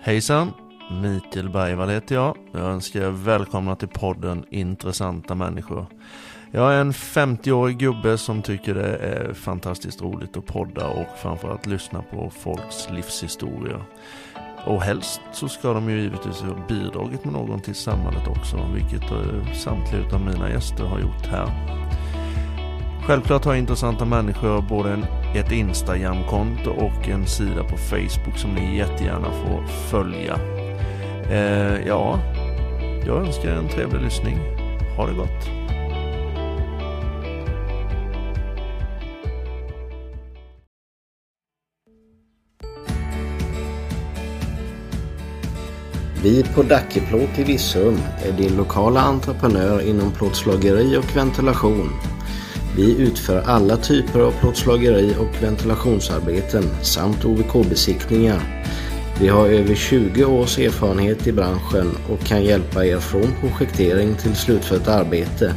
Hejsan! Mikael Bergvall heter jag. Jag önskar er välkomna till podden Intressanta människor. Jag är en 50-årig gubbe som tycker det är fantastiskt roligt att podda och framförallt lyssna på folks livshistorier. Och helst så ska de ju givetvis ha bidragit med någon till samhället också, vilket eh, samtliga av mina gäster har gjort här. Självklart har intressanta människor både en, ett Instagram-konto och en sida på Facebook som ni jättegärna får följa. Eh, ja, jag önskar er en trevlig lyssning. Ha det gott! Vi på Dackeplåt i Virserum är din lokala entreprenör inom plåtslageri och ventilation. Vi utför alla typer av plåtslageri och ventilationsarbeten samt OVK-besiktningar. Vi har över 20 års erfarenhet i branschen och kan hjälpa er från projektering till slutfört arbete.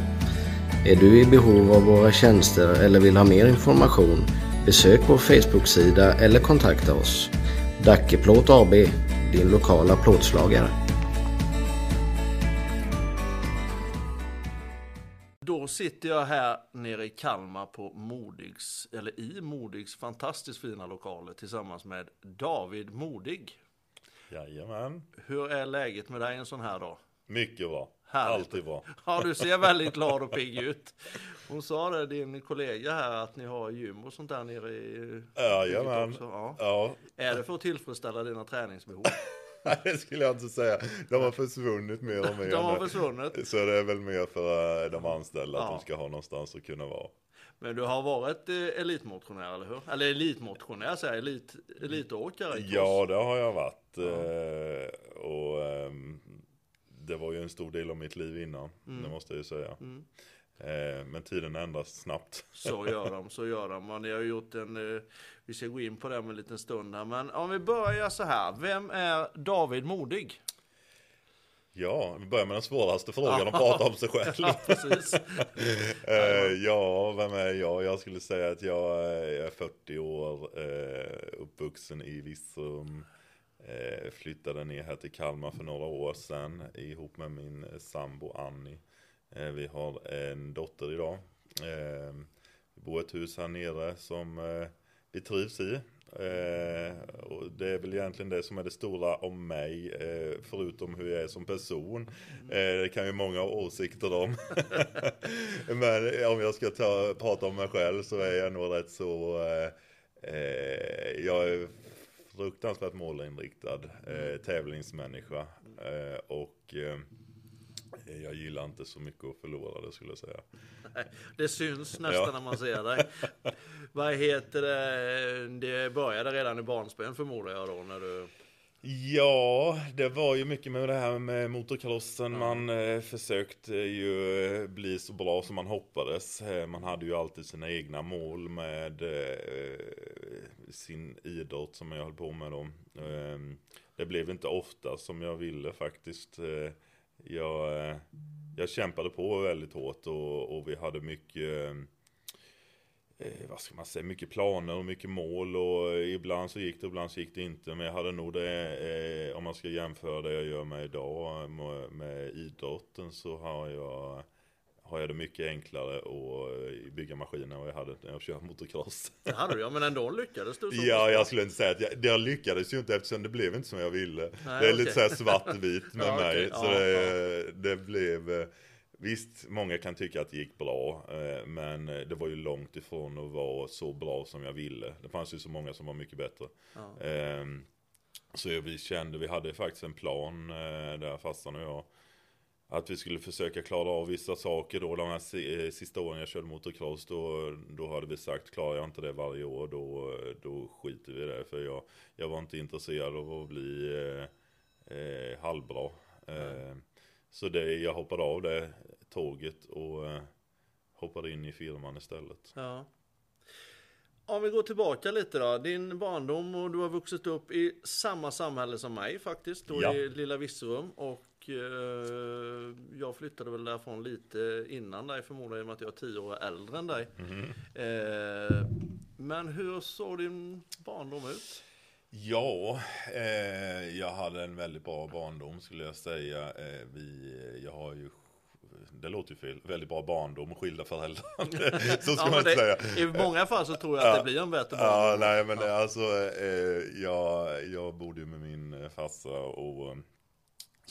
Är du i behov av våra tjänster eller vill ha mer information? Besök vår Facebook-sida eller kontakta oss. Dackeplåt AB, din lokala plåtslagare. Sitter jag här nere i Kalmar på Modigs, eller i Modigs fantastiskt fina lokaler tillsammans med David Modig. Jajamän. Hur är läget med dig en sån här dag? Mycket bra. Härligt. Alltid bra. Ja, du ser väldigt glad och pigg ut. Hon sa det, din kollega här, att ni har gym och sånt där nere i... Jajamän. Ja. Ja, Är det för att tillfredsställa dina träningsbehov? det skulle jag inte säga. De har försvunnit mer och mer. De har försvunnit. Så det är väl mer för eh, de anställda Ja. att de ska ha någonstans att kunna vara. Men du har varit eh, elitmotionär, eller hur? Eller elitmotionär, säger jag, elit, elitåkare. Ja, det har jag varit. eh, Och ehm, det var ju en stor del av mitt liv innan. Det måste jag ju säga. Mm. Eh, Men tiden ändras snabbt. Så gör de, så gör de. Och ni har gjort en, eh, vi ska gå in på det om en liten stund här. Men om vi börjar så här, vem är David Modig? Ja, vi börjar med den svåraste frågan att prata om sig själv. Ja, precis. Eh, ja, vem är jag? Jag skulle säga att jag är 40 år, uppvuxen i Virserum. Flyttade ner här till Kalmar för några år sedan ihop med min sambo Annie. Eh, vi har en dotter idag. Eh, vi bor i ett hus här nere som eh, vi trivs i. Och det är väl egentligen det som är det stora om mig, förutom hur jag är som person. Eh, det kan ju många ha åsikter om. Men om jag ska ta, prata om mig själv så är jag nog rätt så, jag är fruktansvärt målinriktad, eh, tävlingsmänniska. Eh, och jag gillar inte så mycket att förlora det skulle jag säga. Det syns nästan Ja. när man ser dig. Vad heter det? Det började redan i barnsben förmodar jag då när du... Ja, det var ju mycket med det här med motocrossen. Man eh, försökte ju eh, bli så bra som man hoppades. Eh, man hade ju alltid sina egna mål med eh, sin idrott som jag höll på med då. Eh, det blev inte ofta som jag ville faktiskt. Jag, eh, jag kämpade på väldigt hårt och, och vi hade mycket eh, eh, vad ska man säga, mycket planer och mycket mål och ibland så gick det, ibland så gick det inte. Men jag hade nog det, eh, om man ska jämföra det jag gör med idag med, med idrotten så har jag, har jag det mycket enklare att bygga maskiner än vad jag hade när jag körde motocross. Det hade du ja, men ändå lyckades du. så Ja, jag skulle inte säga att jag, jag lyckades ju inte eftersom det blev inte som jag ville. Nej, det är okej. lite så här svartvitt med Ja, okej. mig. Så Ja, det, det blev, eh, visst många kan tycka att det gick bra, eh, men eh, det var ju långt ifrån att vara så bra som jag ville. Det fanns ju så många som var mycket bättre. Ja. Ehm, Så vi kände, vi hade faktiskt en plan eh, där farsan och jag. Att vi skulle försöka klara av vissa saker då, de här eh, sista åren jag körde motocross, då, då hade vi sagt, klarar jag inte det varje år, då, då skiter vi i det. För jag, jag var inte intresserad av att bli eh, eh, halvbra. Eh, så det, jag hoppade av det tåget och eh, hoppade in i firman istället. Ja. Om vi går tillbaka lite då. Din barndom och du har vuxit upp i samma samhälle som mig faktiskt. Då Ja. i lilla Virserum. Och eh, jag flyttade väl därifrån lite innan dig förmodligen i och med att jag är tio år äldre än dig. Mhm. Eh, men hur såg din barndom ut? Ja, eh, jag hade en väldigt bra barndom skulle jag säga. Eh, vi, jag har ju, det låter ju fel, väldigt bra barndom och skilda föräldrar. så ska Ja, man det, säga. I många fall så tror jag att det blir en bättre Ja, barndom. nej men det, alltså, eh, jag, jag bodde med min farsa och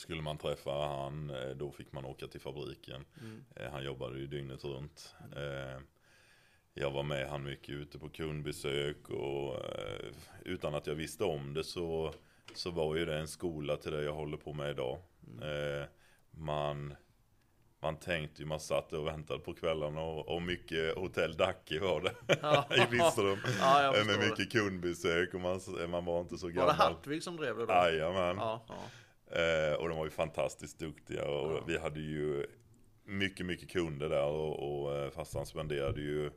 skulle man träffa han, eh, då fick man åka till fabriken. Mm. Eh, han jobbade ju dygnet runt. Eh, jag var med han mycket ute på kundbesök och utan att jag visste om det så, så var ju det en skola till det jag håller på med idag. Eh, man, man tänkte ju, man satt och väntade på kvällarna och, och mycket hotell Dacke var det Ja. i Virserum. Ja, med mycket kundbesök och man, man var inte så Var gammal. det Hartvig som drev det då? Jajamän. Ja, ja. Eh, och de var ju fantastiskt duktiga och Ja. vi hade ju mycket, mycket kunder där och, och eh, farsan spenderade ju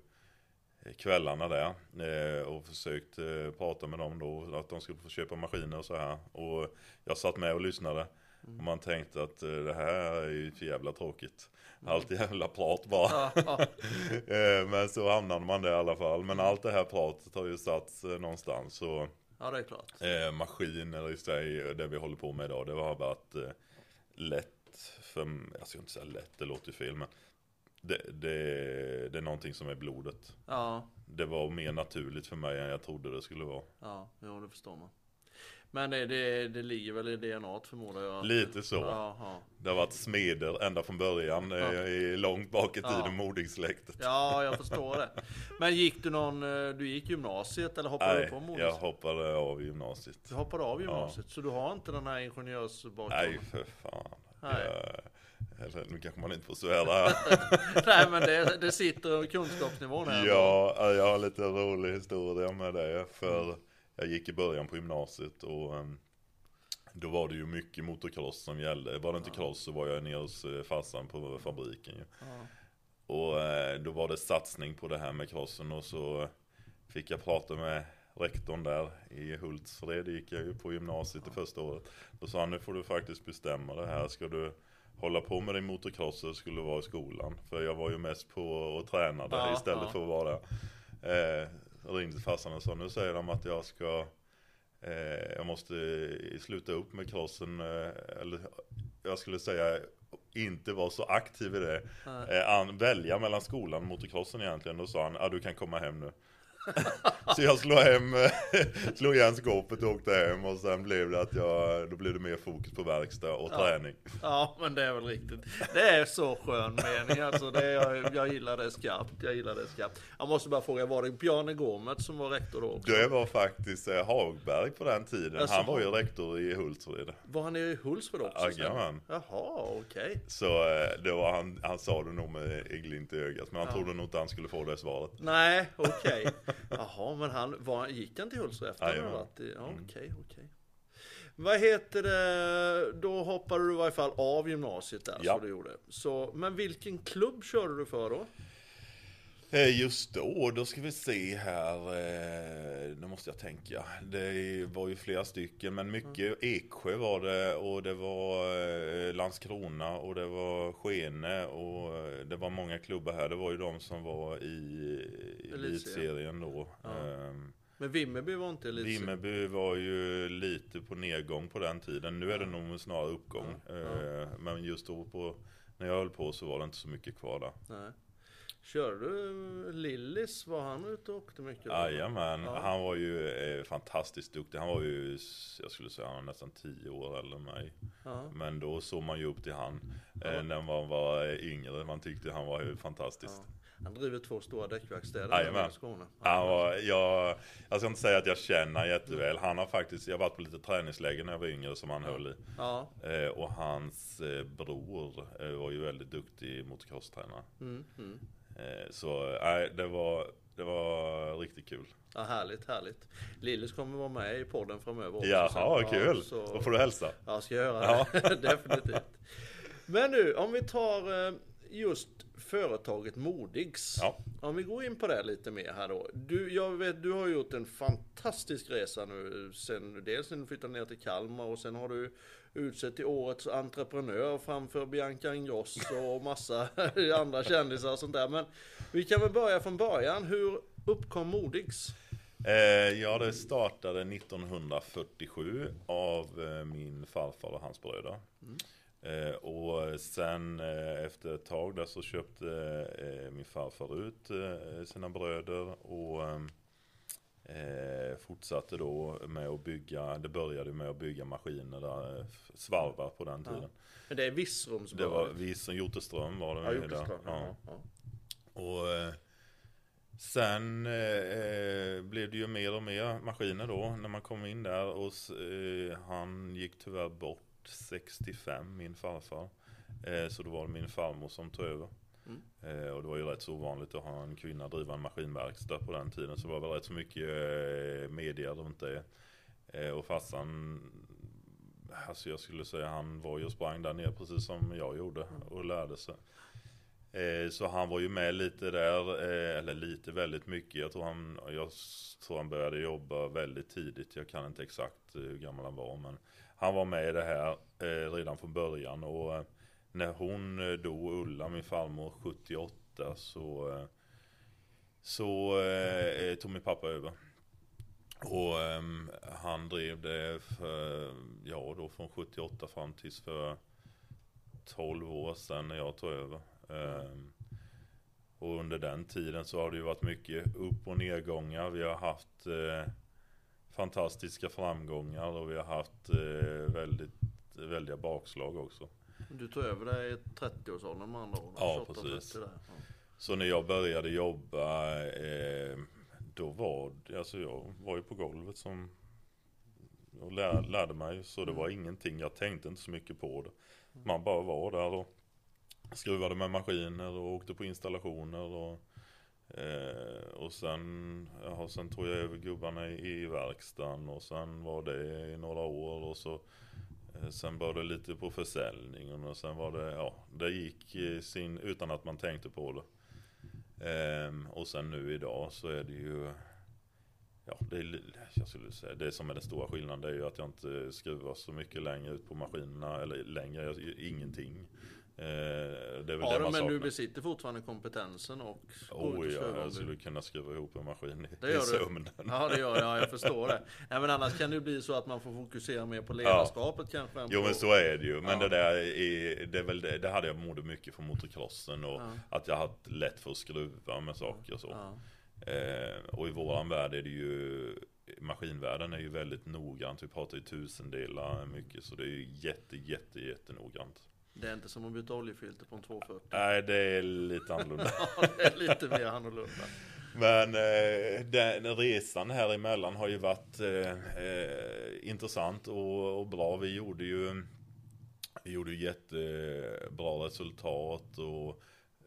kvällarna där eh, och försökte prata med dem då att de skulle få köpa maskiner och så här. Och jag satt med och lyssnade och man tänkte att eh, det här är ju för jävla tråkigt. Allt jävla prat bara. Men så hamnade man där i alla fall. Men allt det här pratet har ju satts någonstans. Så ja, det är klart. eh, maskiner i sig, det vi håller på med idag, det har varit eh, lätt för, jag ska inte säga lätt, det låter ju fel, men det, det, det är någonting som är blodet. Ja, Det var mer naturligt för mig än jag trodde det skulle vara. ja, jo, det förstår man. Men det, det, det ligger väl i DNA förmodar jag? Lite så. Ja, ja. Det har varit smeder ända från början, eh, Ja. i långt bak i tiden, Ja. Modingsläktet. ja, jag förstår det. Men gick du någon, eh, du gick gymnasiet eller hoppade du Nej, på jag Modis? hoppade av gymnasiet. Du hoppade av gymnasiet, så du har inte den här ingenjörsbakgrunden? Nej, för fan. Nej. Jag, eller, nu kanske man inte får svära här. Nej men det, det sitter kunskapsnivån här. Ja, jag har lite rolig historia med det. För jag gick i början på gymnasiet och em, då var det ju mycket motocross som gällde. Var det inte cross så var jag nere hos eh, farsan på fabriken ju. Ja. Och eh, då var det satsning på det här med crossen och så fick jag prata med rektorn där i Hultsfred gick jag ju på gymnasiet det första året. Då sa han nu får du faktiskt bestämma det här. Ska du hålla på med din motocross eller skulle du vara i skolan? För jag var ju mest på och tränade Ja, istället ja. för att vara där. Eh, ringde farsan och sa nu säger de att jag ska eh, jag måste sluta upp med crossen eh, eller jag skulle säga inte vara så aktiv i det. Eh, välja mellan skolan och motocrossen egentligen. Då sa han, ah, du kan komma hem nu. så jag slog hem, slog igen skåpet och åkte hem och sen blev det att jag, då blev det mer fokus på verkstad och Ja. träning. ja men det är väl riktigt. Det är så skön mening alltså. Det är, jag, jag gillar det skarpt. Jag gillar det skarpt. Jag måste bara fråga, var det Bjarne Gormet som var rektor då också? Det var faktiskt eh, Hagberg på den tiden. Alltså, Han var ju rektor i Hultsfred. Var han i Hultsfred också? Jajamän. Jaha, okej. Så eh, det var han, han sa det nog med glimt i ögat. Men han Ja. trodde nog inte han skulle få det svaret. Nej, okej. Jaha, men han, var, gick han till Hultsfred efter? att han Jajamän. varit i- Ja, Mm. okej, okej. Vad heter det, då hoppade du i varje fall av gymnasiet där, Ja. så du gjorde. Så, men vilken klubb körde du för då? Eh, Just då, då ska vi se här. eh, Nu måste jag tänka. Det var ju flera stycken, men mycket Eksjö var det och det var eh, Landskrona och det var Skene och det var många klubbar här. Det var ju de som var i Elitserien. då. Ja. Ehm, Men Vimmerby var inte elitserien? Vimmerby var ju lite på nedgång på den tiden. Nu är det nog snarare uppgång. Ja, ja. Men just då på, när jag höll på så var det inte så mycket kvar där. Nej. Körde du Lillis? Var han ute och åkte mycket? Jajamän, Ja. han var ju eh, fantastiskt duktig. Han var ju, jag skulle säga, han var nästan 10 år äldre än mig. Ja. Men då såg man ju upp till han eh, Ja. när man var eh, yngre. Man tyckte han var ju fantastisk. Han driver två stora däckverkstäder i Skåne. Han var, jag, jag ska inte säga att jag känner jätteväl. Han har faktiskt, jag har varit på lite träningsläger när jag var yngre som han höll i. Ja. Eh, och hans eh, bror eh, var ju väldigt duktig motocrosstränare. Mm, mm. Eh, så nej, det, var, det var riktigt kul. ja, härligt, härligt. Lillis kommer vara med i podden framöver också. Jaha, sen. kul! Ja, så... Då får du hälsa. Ja, ska jag göra det. Definitivt. Men nu, om vi tar eh, just företaget Modigs. Ja. Om vi går in på det lite mer här då. Du, jag vet, du har gjort en fantastisk resa nu. Sen, dels när du flyttade ner till Kalmar och sen har du utsett till årets entreprenör framför Bianca Ingrosso och massa andra kändisar och sånt där. Men vi kan väl börja från början. Hur uppkom Modigs? Eh, ja, det startade 1947 av eh, min farfar och hans bröder. Mm. Eh, och sen eh, efter ett tag där så köpte eh, min farfar ut eh, sina bröder och eh, fortsatte då med att bygga, det började med att bygga maskiner där, eh, svarvar på den tiden. Ja. Men det är Virserums Det var vi som Joteström var det Ja, med Hjorteström, där. ja. Ja. Och eh, sen eh, blev det ju mer och mer maskiner då när man kom in där och eh, han gick tyvärr bort 65, min farfar. Eh, så då var det min farmor som tog över. Mm. Eh, och det var ju rätt så ovanligt att ha en kvinna driva en maskinverkstad på den tiden. Så det var väl rätt så mycket eh, media runt det. Eh, och farsan, alltså jag skulle säga han var ju och sprang där nere precis som jag gjorde och lärde sig. Så han var ju med lite där, eller lite väldigt mycket. Jag tror, han, jag tror han började jobba väldigt tidigt. Jag kan inte exakt hur gammal han var. Men han var med i det här eh, redan från början. Och eh, när hon eh, dog, Ulla, min farmor, 78 så, eh, så eh, eh, tog min pappa över. Och ehm, han drev det för, ja då från 78 fram tills för 12 år sedan när jag tog över. Ehm, och under den tiden så har det ju varit mycket upp och nedgångar. Vi har haft eh, fantastiska framgångar och vi har haft eh, väldigt, väldiga bakslag också. Du tog över det i 30-årsåldern med andra ord? Ja, 28, precis. 30 där. Ja. Så när jag började jobba, eh, då var alltså jag var ju på golvet som och lär, lärde mig. Så det var ingenting, jag tänkte inte så mycket på det. Man bara var där och skruvade med maskiner och åkte på installationer. Och, eh, och sen, ja, sen tog jag över gubbarna i, i verkstaden och sen var det i några år och så eh, Sen var det lite på försäljningen och sen var det, ja, det gick sin, utan att man tänkte på det. Eh, och sen nu idag så är det ju Ja, det är, jag skulle säga, det som är den stora skillnaden det är ju att jag inte skruvar så mycket längre ut på maskinerna, eller längre, jag, ingenting. Eh, det Ja, då, man men du besitter fortfarande kompetensen och Oh ja, jag du- skulle kunna skruva ihop en maskin i, Det gör i du. sömnen. Ja det gör jag, jag förstår det. Nej, men annars kan det bli så att man får fokusera mer på ledarskapet kanske. än Jo på... men så är det ju, men Ja. det där är, det är väl det, det hade jag mådde mycket från motocrossen och Ja. att jag haft lätt för att skruva med saker och så. Ja. Eh, och i våran värld är det ju Maskinvärlden är ju väldigt noggrant, vi pratar ju tusendelar mycket så det är ju jätte jätte jättenoggrant. Det är inte som att byta oljefilter på en 240. Nej det är lite annorlunda. Ja, det är lite mer annorlunda. Men eh, den resan här emellan har ju varit eh, eh, intressant och, och bra. Vi gjorde ju vi gjorde jättebra resultat och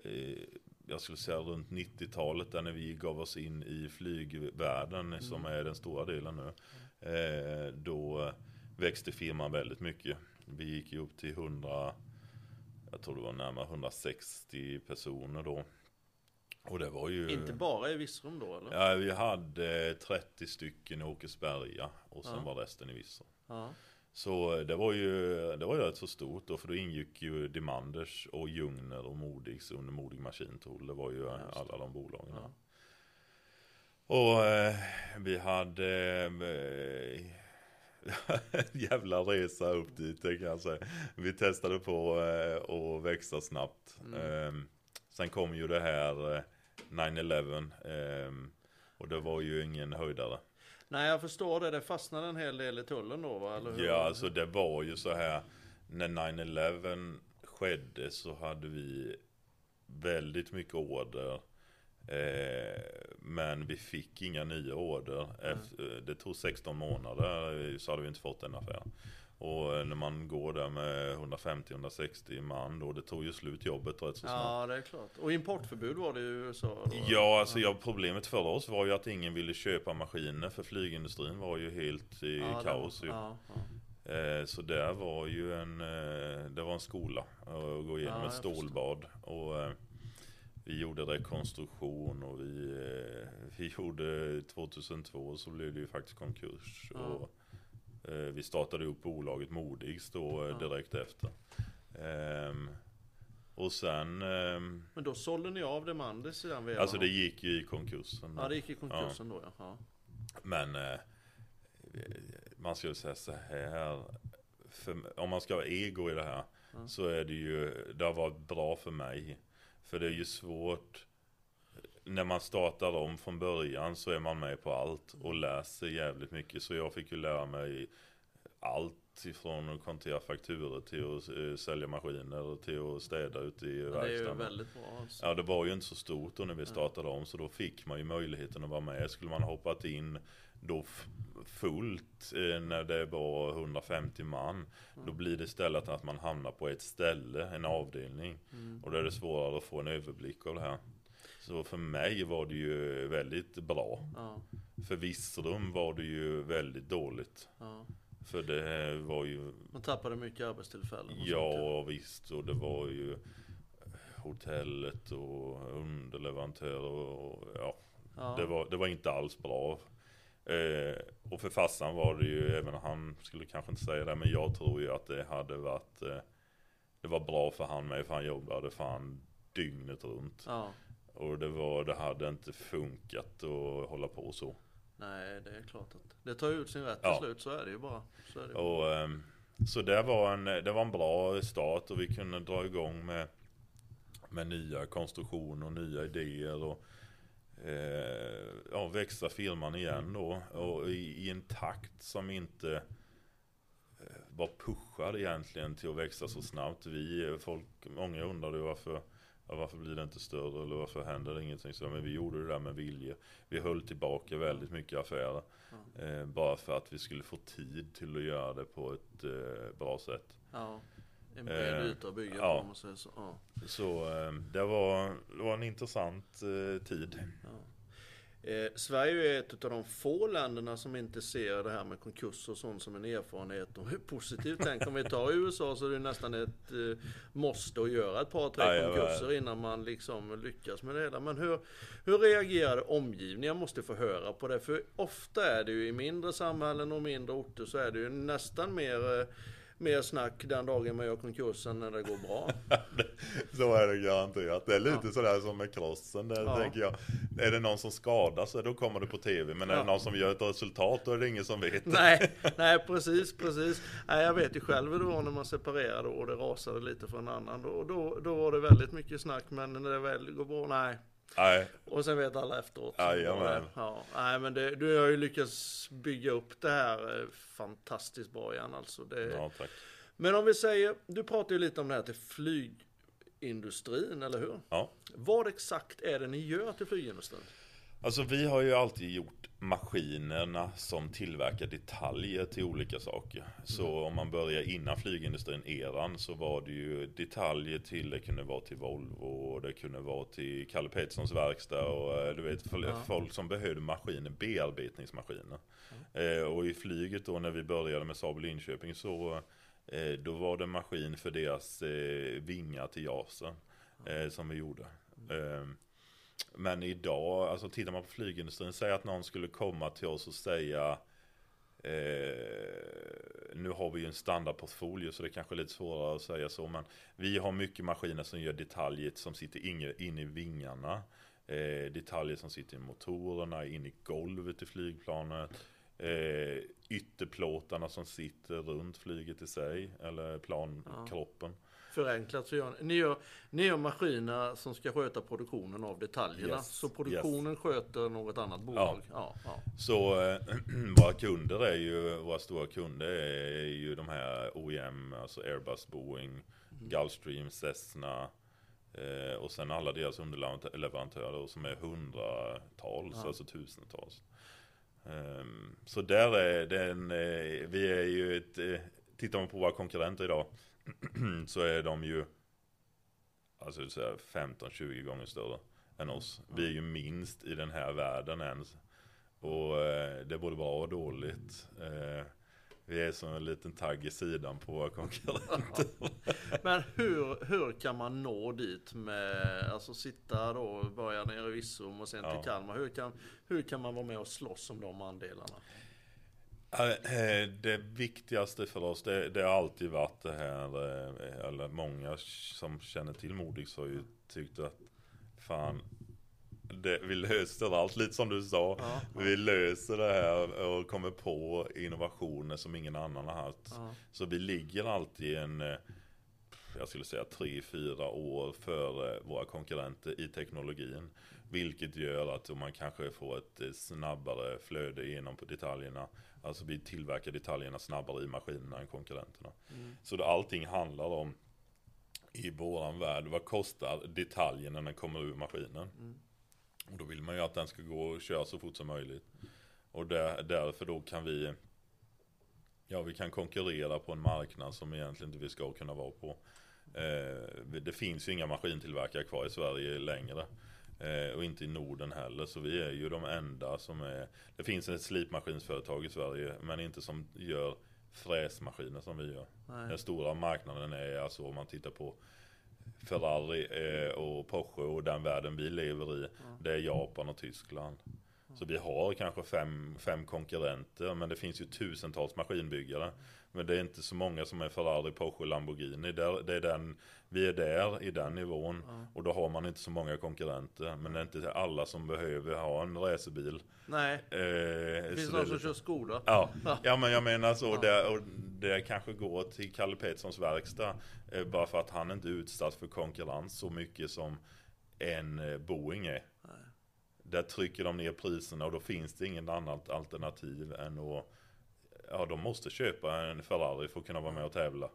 eh, jag skulle säga runt 90-talet där när vi gav oss in i flygvärlden som är den stora delen nu. Eh, då växte firman väldigt mycket. Vi gick ju upp till 100, jag tror det var närmare 160 personer då. Och det var ju... Inte bara i Virserum då eller? Ja, vi hade 30 stycken i Åkersberga och sen Ja. var resten i Vissa. Ja. Så det var ju, det var ju rätt så stort då, för då ingick ju Demanders och Ljungner och Modigs under Modig Maskintool. Det var ju Ja, det. alla de bolagen. Ja. Och eh, vi hade eh, jävla resa upp dit det kan jag säga. Vi testade på eh, att växa snabbt. Mm. Eh, sen kom ju det här eh, 9-11 eh, och det var ju ingen höjdare. Nej jag förstår det, det fastnade en hel del i tullen då va? Eller hur? Ja, alltså det var ju så här när 9-11 skedde så hade vi väldigt mycket order. Eh, men vi fick inga nya order. Efter, det tog 16 månader eh, så hade vi inte fått en affär. Och eh, när man går där med 150-160 man då, det tog ju slut jobbet rätt så snabbt. Ja det är klart. Och importförbud var det i USA då? Ja, alltså ja, problemet för oss var ju att ingen ville köpa maskiner för flygindustrin var ju helt i Ja, kaos. var- ju. Ja, ja. Eh, Så där var ju en, eh, det var en skola att gå igenom ett stålbad. Och eh, vi gjorde rekonstruktion och vi, eh, vi gjorde 2002 så blev det ju faktiskt konkurs. Ja. Och eh, vi startade upp bolaget Modigs då Ja. direkt efter. Ehm, Och sen, ehm, Men då sålde ni av Demandis i den vevan? alltså det gick ju i konkursen. Ja det gick i konkursen då ja. ja. Men eh, man skulle säga så här. För, om man ska ha ego i det här. Mm. Så är det ju, det har varit bra för mig. För det är ju svårt. När man startar om från början så är man med på allt och läser jävligt mycket. Så jag fick ju lära mig allt ifrån att kontera fakturor till att eh, sälja maskiner och till att städa ute i Ja, det är ju verkstaden. väldigt bra alltså. Ja det var ju inte så stort då när vi startade om så då fick man ju möjligheten att vara med. Skulle man ha hoppat in då fullt eh, när det var 150 man Då blir det istället att man hamnar på ett ställe, en avdelning Mm. Och då är det svårare att få en överblick av det här Så för mig var det ju väldigt bra Ja, För Virserum var det ju väldigt dåligt ja. För det var ju Man tappade mycket arbetstillfällen. och sånt, Ja visst och det var ju hotellet och underleverantörer och ja, Ja. det, var, det var inte alls bra. Eh, och för farsan var det ju, även han skulle kanske inte säga det, men jag tror ju att det hade varit eh, Det var bra för han med, för han jobbade fan dygnet runt. Ja. Och det var, det hade inte funkat att hålla på så. Nej, det är klart att det tar ut sin rätt till Ja. slut. Så är det ju bara. Så det. Och, ehm, så det var, en, det var en bra start och vi kunde dra igång med, med nya konstruktioner och nya idéer. Och, eh, ja, växa firman igen då. Och i, i en takt som inte eh, var pushad egentligen till att växa så snabbt. Vi, folk, många undrade varför Ja, varför blir det inte större eller varför händer det ingenting? Så, men vi gjorde det där med vilje. Vi höll tillbaka väldigt mycket affärer. Eh, bara för att vi skulle få tid till att göra det på ett eh, bra sätt. Ja. En bred Eh, yta att bygga ja. på om man säger så. Ja. Så eh, det, var, det var en intressant eh, tid. Eh, Sverige är ett av de få länderna som inte ser det här med konkurs och sånt som en erfarenhet och hur positivt. Tänk om vi tar USA så är det nästan ett eh, måste att göra ett par, tre Jajamän. konkurser innan man liksom lyckas med det hela. Men hur, hur reagerade omgivningen? Jag måste få höra på det. För ofta är det ju i mindre samhällen och mindre orter så är det ju nästan mer, eh, mer snack den dagen man gör konkursen när det går bra. Så är det garanterat. Det är lite sådär som med crossen. Där Ja. tänker jag. Är det någon som skadar sig då kommer det på tv. Men är Ja. det någon som gör ett resultat då är det ingen som vet. nej, nej precis, precis. Nej, jag vet ju själv hur det var när man separerade och det rasade lite för en annan. Då, då, då var det väldigt mycket snack, men när det väl går bra, nej. Nej, Och sen vet alla efteråt. Jajamän. Ja, nej men det, du har ju lyckats bygga upp det här eh, fantastiskt bra igen alltså. Det, ja tack. Men om vi säger, du pratar ju lite om det här till flygindustrin, eller hur? Ja. Vad exakt är det ni gör till flygindustrin? Alltså vi har ju alltid gjort maskinerna som tillverkar detaljer till olika saker. Så om man börjar innan flygindustrin eran så var det ju detaljer till, det kunde vara till Volvo och det kunde vara till Kalle Petterssons verkstad och eh, du vet Ja. folk som behövde maskiner, bearbetningsmaskiner. Eh, och i flyget då när vi började med Saab Linköping så eh, då var det maskin för deras eh, vingar till JASen eh, som vi gjorde. Men idag, alltså tittar man på flygindustrin, säg att någon skulle komma till oss och säga eh, Nu har vi ju en standardportfolio så det är kanske är lite svårare att säga så men Vi har mycket maskiner som gör detaljer som sitter inne, in i vingarna. Eh, Detaljer som sitter i motorerna, in i golvet i flygplanet. Eh, Ytterplåtarna som sitter runt flyget i sig, eller plankroppen. Förenklat så gör ni, gör, ni gör maskiner som ska sköta produktionen av detaljerna. Yes, Så produktionen sköter något annat bolag. Ja. Ja, Så eh, våra kunder är ju, våra stora kunder är ju de här OEM, alltså Airbus, Boeing, Gulfstream, Cessna eh, och sen alla deras underleverantörer som är hundratals, Ja. alltså tusentals. Ehm, så där är den, eh, vi är ju ett, eh, tittar man på våra konkurrenter idag så är de ju alltså så här 15-20 gånger större än oss. Vi är ju minst i den här världen ens. Och eh, det är både bra och dåligt. Eh, vi är som en liten tagg i sidan på våra konkurrenter. Men hur, hur kan man nå dit med, alltså sitta då, börja nere i Virserum och sen Ja. till Kalmar. Hur kan, hur kan man vara med och slåss om de andelarna? Eh, Det viktigaste för oss, det, det har alltid varit det här, eh, eller många som känner till Modix har ju tyckt att fan, det, vi löser allt, lite som du sa. Ja, Vi löser det här och kommer på innovationer som ingen annan har haft. Ja. Så vi ligger alltid en, eh, jag skulle säga tre, fyra år före våra konkurrenter i teknologin. Vilket gör att man kanske får ett eh, snabbare flöde igenom på detaljerna. Alltså vi tillverkar detaljerna snabbare i maskinerna än konkurrenterna. Mm. Så det, allting handlar om i våran värld, vad kostar detaljen när den kommer ur maskinen? Mm. Och då vill man ju att den ska gå och köra så fort som möjligt. Och där, därför då kan vi Ja, vi kan konkurrera på en marknad som egentligen inte vi ska kunna vara på. Eh, det finns ju inga maskintillverkare kvar i Sverige längre. Eh, och inte i Norden heller, så vi är ju de enda som är Det finns ett slipmaskinsföretag i Sverige, men inte som gör fräsmaskiner som vi gör. Nej. Den stora marknaden är alltså om man tittar på Ferrari eh, och Porsche och den världen vi lever i. Det är Japan och Tyskland. Så vi har kanske fem, fem konkurrenter men det finns ju tusentals maskinbyggare. Men det är inte så många som är Ferrari, Porsche, Lamborghini. Det, det är den, vi är där i den nivån och då har man inte så många konkurrenter. Men det är inte alla som behöver ha en racerbil. Nej, Eh, det finns någon är som kör Skoda. Ja, ja men jag menar så. Det, och det kanske går till Kalle Petterssons verkstad. Eh, bara för att han inte är utsatt för konkurrens så mycket som en eh, Boeing är. Där trycker de ner priserna och då finns det inget annat alternativ än att Ja, de måste köpa en Ferrari för att kunna vara med och tävla.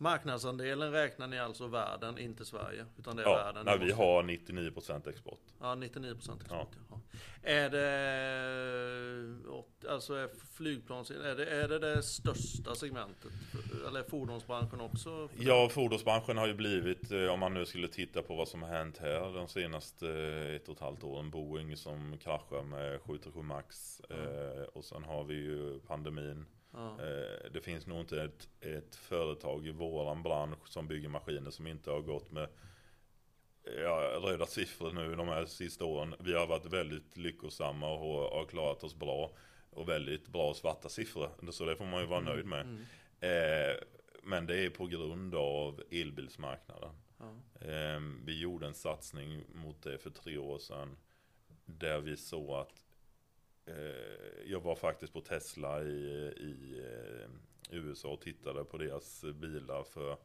Marknadsandelen räknar ni alltså världen, inte Sverige. Utan det är Ja, världen. ni vi har 99% export. Ja, 99% export. Ja. Är det, åt- alltså är flygplans, är det, är det det största segmentet? Eller fordonsbranschen också? Ja, fordonsbranschen har ju blivit, eh, om man nu skulle titta på vad som har hänt här de senaste eh, ett och ett halvt åren. Boeing som kraschar med 737 Max. Eh, och sen har vi ju pandemin. Ja. Eh, det finns nog inte ett, ett företag i våran bransch som bygger maskiner som inte har gått med ja, röda siffror nu de här sista åren. Vi har varit väldigt lyckosamma och har, klarat oss bra. Och väldigt bra svarta siffror. Så det får man ju vara nöjd med. Eh, men det är på grund av elbilsmarknaden. Ja. Eh, vi gjorde en satsning mot det för tre år sedan. Där vi såg att jag var faktiskt på Tesla i, i eh, USA och tittade på deras bilar för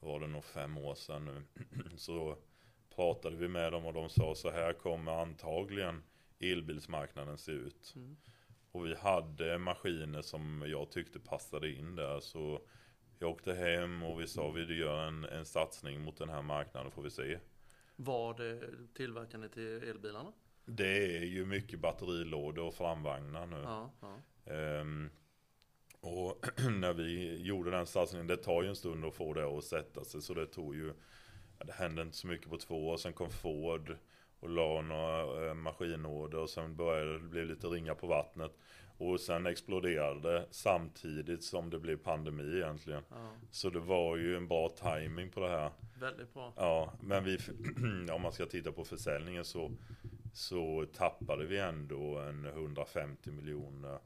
var det nog fem år sedan nu. Så pratade vi med dem och de sa så här kommer antagligen elbilsmarknaden se ut. Mm. Och vi hade maskiner som jag tyckte passade in där så jag åkte hem och vi sa vi gör en, en satsning mot den här marknaden får vi se. Var det tillverkar ni till elbilarna? Det är ju mycket batterilådor och framvagnar nu. Ja, ja. Ehm, och när vi gjorde den satsningen, det tar ju en stund att få det att sätta sig. Så det tog ju, det hände inte så mycket på två år. Sen kom Ford och la några eh, maskinorder och sen började det bli lite ringa på vattnet. Och sen exploderade det samtidigt som det blev pandemi egentligen. ja. Så det var ju en bra timing på det här. Väldigt bra. Ja, men vi, om man ska titta på försäljningen så, så tappade vi ändå en 150 miljoner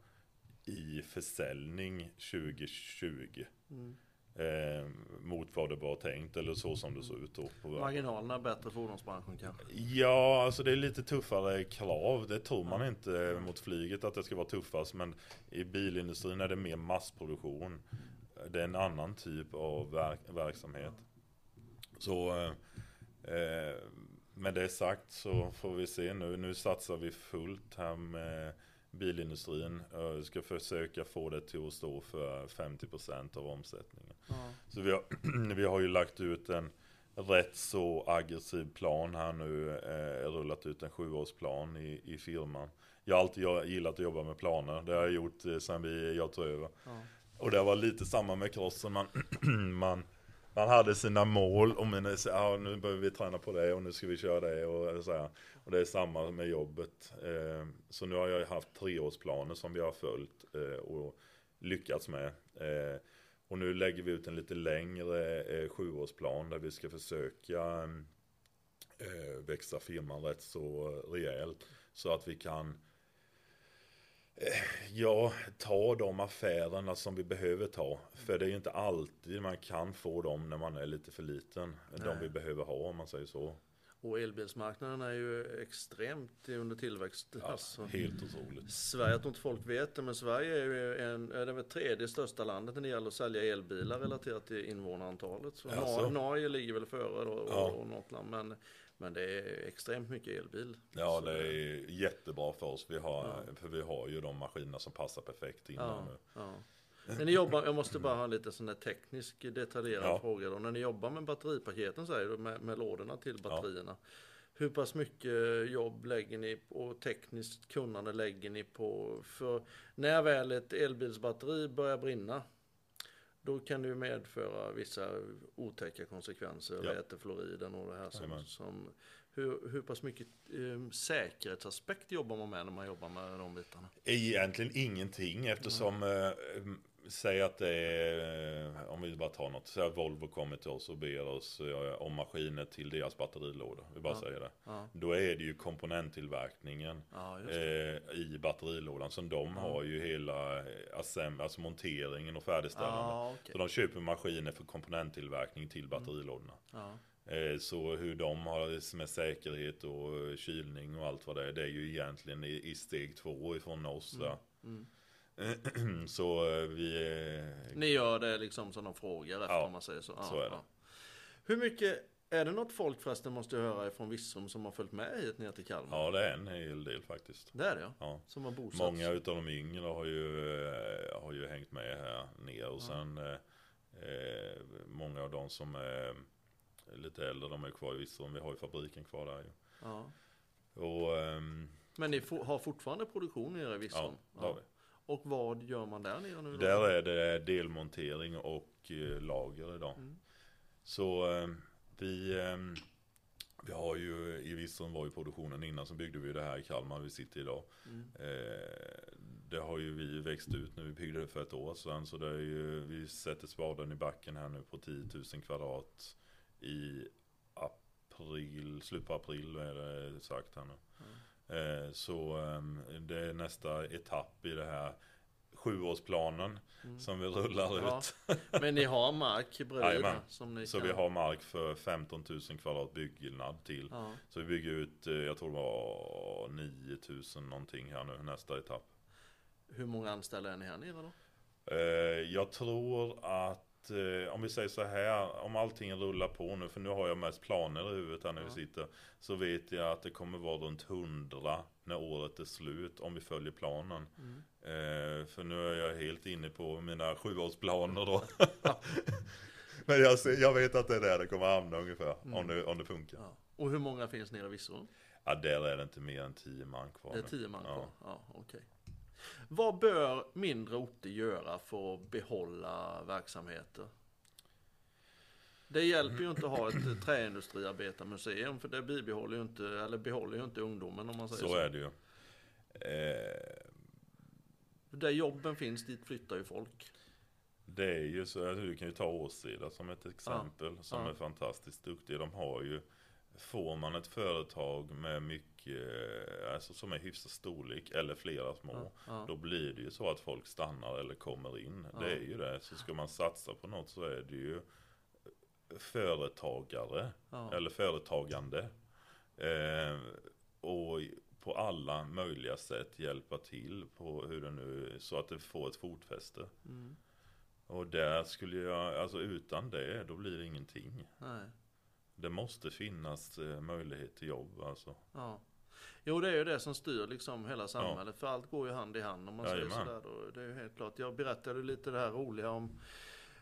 i försäljning 2020. Mm. Eh, mot vad det var tänkt eller så som det såg ut då. På Marginalerna är bättre fordonsbranschen kanske? Ja, alltså det är lite tuffare krav. Det tror man inte mot flyget att det ska vara tuffast. Men i bilindustrin är det mer massproduktion. Det är en annan typ av verk verksamhet. Så eh, eh, med det sagt så får vi se nu. Nu satsar vi fullt här med bilindustrin. Vi ska försöka få det till att stå för 50% av omsättningen. Ja. Så vi har, vi har ju lagt ut en rätt så aggressiv plan här nu. Eh, rullat ut en sjuårsplan i, i firman. Jag har alltid jag- gillat att jobba med planer. Det har jag gjort eh, sedan vi, jag tog över. Ja. Och det var lite samma med crossen. Man, man, man hade sina mål och men, ja, nu behöver vi träna på det och nu ska vi köra det. Och, så här. och det är samma med jobbet. Eh, så nu har jag haft treårsplaner som vi har följt eh, och lyckats med. Eh, och nu lägger vi ut en lite längre eh, sjuårsplan där vi ska försöka eh, växa firman rätt så rejält. Så att vi kan eh, Ja, ta de affärerna som vi behöver ta. För det är ju inte alltid man kan få dem när man är lite för liten. De Nej. vi behöver ha om man säger så. Och elbilsmarknaden är ju extremt under tillväxt. Ja, alltså, helt otroligt. Sverige, jag tror inte folk vet det, men Sverige är ju en, är det tredje största landet när det gäller att sälja elbilar relaterat till invånarantalet. Så Alltså. Nor- Norge ligger väl före då, och, Ja. och något land, men, men det är extremt mycket elbil. Ja, Så det är jättebra för oss. Vi har, För vi har ju de maskinerna som passar perfekt in här Ja, nu. ja. När ni jobbar, jag måste bara ha lite sån där teknisk detaljerad Ja. fråga då. När ni jobbar med batteripaketen säger du, med, med lådorna till batterierna. Hur pass mycket jobb lägger ni och tekniskt kunnande lägger ni på? För när väl ett elbilsbatteri börjar brinna då kan det ju medföra vissa otäcka konsekvenser, Ja. vätefluoriden och det här som, som hur, hur pass mycket eh, säkerhetsaspekt jobbar man med när man jobbar med de bitarna? Egentligen ingenting eftersom, eh, säg att det är, eh, om vi bara tar något, så att Volvo kommer till oss och ber oss eh, om maskiner till deras batterilådor. Vi bara Ja. säger det. Ja, Då är det ju komponenttillverkningen ja det. eh, i batterilådan som de har ju hela alltså monteringen och färdigställandet. Okej. Så de köper maskiner för komponenttillverkning till batterilådorna. Eh, Så hur de har med säkerhet och kylning och allt vad det är, det är ju egentligen i, i steg två ifrån oss. där. Mm. Så eh, vi... eh, Ni gör det liksom som de frågar efter Ja, om man säger så. Ja, så är det. Ja. Hur mycket, är det något folk förresten måste jag höra ifrån Vissum som har följt med hit ner till Kalmar? Ja, det är en hel del faktiskt. Det är det ja. Ja. Som har bosatt Många utav de yngre har ju, eh, har ju hängt med här ner och sen eh, eh, många av de som är lite äldre, de är kvar i Virserum. Vi har ju fabriken kvar där ju. Ja. Och ehm, Men ni har fortfarande produktion nere i Vissum? ja, det har vi. Och vad gör man där nere nu då? Där är det delmontering och eh, lager idag. Mm. Så eh, vi, eh, vi har ju, i Virserum var ju produktionen innan så byggde vi det här i Kalmar vi sitter idag. Mm. Det har ju vi växt ut nu, vi byggde det för ett år sedan. Så det är ju, vi sätter spaden i backen här nu på 10 000 kvadrat i april, slutet på april är det sagt här nu. Eh, så eh, det är nästa etapp i det här sjuårsplanen som vi rullar Mm. Ja. ut. Men ni har mark bredvid som ni Så kan... vi har mark för 15 000 kvadrat byggnad till. Ja. Så vi bygger ut, eh, jag tror det var 9 000 någonting här nu, nästa etapp. Hur många anställda är ni här nere då? Eh, Jag tror att, eh, om vi säger så här, om allting rullar på nu, för nu har jag mest planer i huvudet här när vi sitter, så vet jag att det kommer vara runt 100 när året är slut, om vi följer planen. Eh, För nu är jag helt inne på mina sjuårsplaner då. Men jag, ser, jag vet att det är där det kommer hamna ungefär, om, det, om det funkar. Ja. Och hur många finns nere i? Ja, där är det inte mer än 10 man kvar Det är nu. tio man Ja. kvar? Ja, okej. Vad bör mindre orter göra för att behålla verksamheter? Det hjälper ju inte att ha ett träindustriarbetarmuseum för det bibehåller ju inte, eller behåller ju inte ungdomen om man säger så. Så är det ju. Eh, Där jobben finns, dit flyttar ju folk. Det är ju så, alltså, du kan ju ta Åsida som ett exempel som Ja. är fantastiskt duktig. De har ju, får man ett företag med mycket, alltså som är hyfsad storlek eller flera små. Ja. Då blir det ju så att folk stannar eller kommer in. Det är ju det. Så ska man satsa på något så är det ju företagare Ja. eller företagande. Eh, och på alla möjliga sätt hjälpa till på hur det nu, så att det får ett fotfäste. Mm. Och där skulle jag, alltså utan det, då blir det ingenting. Nej. Det måste finnas eh, möjlighet till jobb alltså. Ja. Jo, det är ju det som styr liksom hela samhället. För allt går ju hand i hand om man säger Jajamän. sådär. Då. Det är ju helt klart. Jag berättade ju lite det här roliga om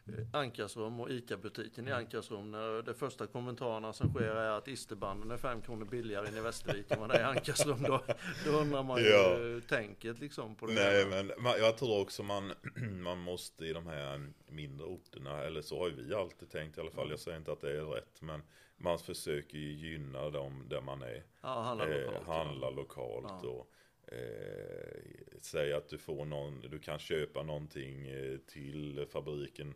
eh, Ankarsrum och ICA-butiken Mm. i Ankarsrum. När de första kommentarerna som sker är att isterbanden är fem kronor billigare än i Västervik än vad det är i Ankarsrum. Då, då undrar man ju Ja. eh, tänket liksom på det. Nej hela. men jag tror också man, man måste i de här mindre orterna, eller så har ju vi alltid tänkt i alla fall, jag säger inte att det är rätt, men man försöker ju gynna dem där man är. Ja, handla eh, lokalt. ja. handla lokalt Ja. och eh, säga att du får någon, du kan köpa någonting eh, till fabriken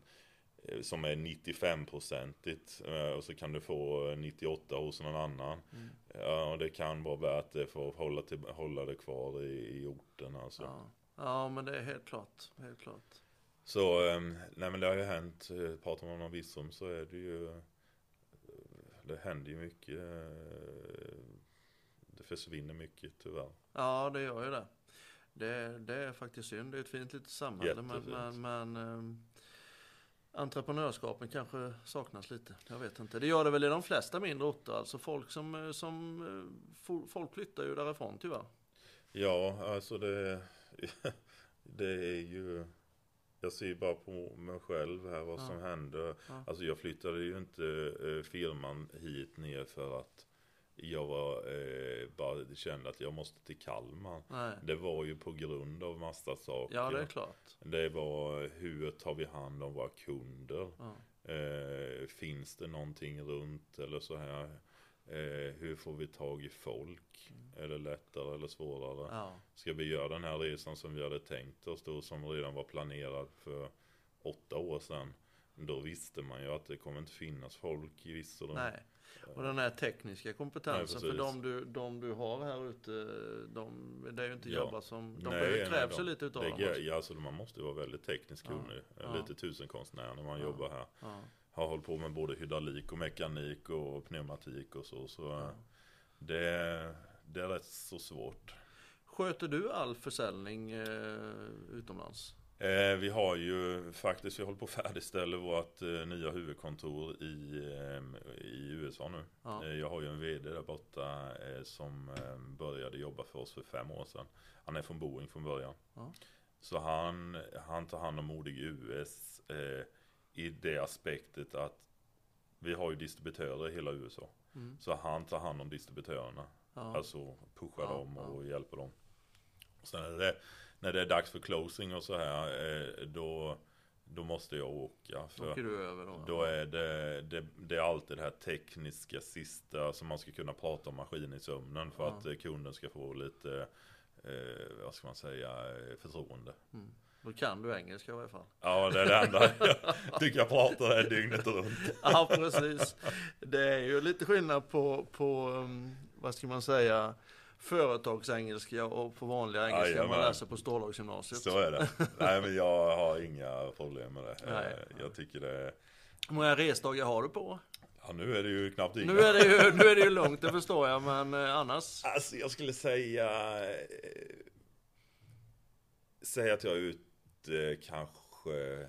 eh, som är 95-procentigt eh, och så kan du få eh, 98 hos någon annan. Mm. Ja, och det kan vara värt det för att hålla, till, hålla det kvar i, i orten alltså. Ja. ja, men det är helt klart. Helt klart. Så, eh, nej men det har ju hänt, eh, pratar man om Vissum så är det ju eh, det händer ju mycket. eh, Det försvinner mycket tyvärr. Ja, det gör ju det. Det, det är faktiskt synd. Det är ett fint litet samhälle. Men, Jättefint. men, men ehm, entreprenörskapen kanske saknas lite. Jag vet inte. Det gör det väl i de flesta mindre orter. Alltså folk som, eh, som eh, fo- folk flyttar ju därifrån tyvärr. Ja, alltså det, det är ju, jag ser ju bara på mig själv här vad Ja. som händer. Ja. Alltså jag flyttade ju inte eh, firman hit ner för att jag var, eh, bara kände att jag måste till Kalmar. Nej. Det var ju på grund av massa saker. Ja, det är klart. Det var hur tar vi hand om våra kunder? Ja. Eh, finns det någonting runt eller så här? Eh, hur får vi tag i folk? Är det lättare eller svårare? Ja. Ska vi göra den här resan som vi hade tänkt oss då, som redan var planerad för åtta år sedan? Då visste man ju att det kommer inte finnas folk i Virserum. Nej. Och den här tekniska kompetensen Nej, för de du, de du har här ute, de, det är ju inte Ja. jobbar som, de Nej, nej, krävs ju de- lite utav det, dem också. ja, alltså, Man måste ju vara väldigt tekniskt kunnig. ja. Lite tusenkonstnär när man Ja. jobbar här. Ja. Har hållit på med både hydraulik och mekanik och pneumatik och så. Så Ja. det, det är rätt så svårt. Sköter du all försäljning eh, utomlands? Eh, vi har ju faktiskt, vi håller på att färdigställa vårt eh, nya huvudkontor i, eh, i USA nu. Ja. Eh, jag har ju en VD där borta eh, som började jobba för oss för fem år sedan. Han är från Boeing från början. Ja. Så han, han tar hand om Modig US eh, i det aspektet att vi har ju distributörer i hela USA. Mm. Så han tar hand om distributörerna. Ja. Alltså pushar Ja, dem ja. och hjälper dem. Och sen är det, när det är dags för closing och så här, eh, då, då måste jag åka. För då? då är det, det, det är alltid det här tekniska sista som man ska kunna prata om maskin i sömnen för Ja. att eh, kunden ska få lite, eh, vad ska man säga, förtroende. Mm. Då kan du engelska i alla fall. Ja, det är det enda jag tycker jag pratar här dygnet runt. Ja, precis. Det är ju lite skillnad på, på um, vad ska man säga, företagsengelska och på vanliga engelska man Jajamän. läser på Stålhagsgymnasiet. Så är det. Nej, men jag har inga problem med det. Nej. Eh, Jag tycker det Hur många resdagar har du på? ja nu är det ju knappt inga. Nu är det ju, nu är det ju lugnt, det förstår jag, men eh, annars? Alltså jag skulle säga eh, Säga att jag är ute kanske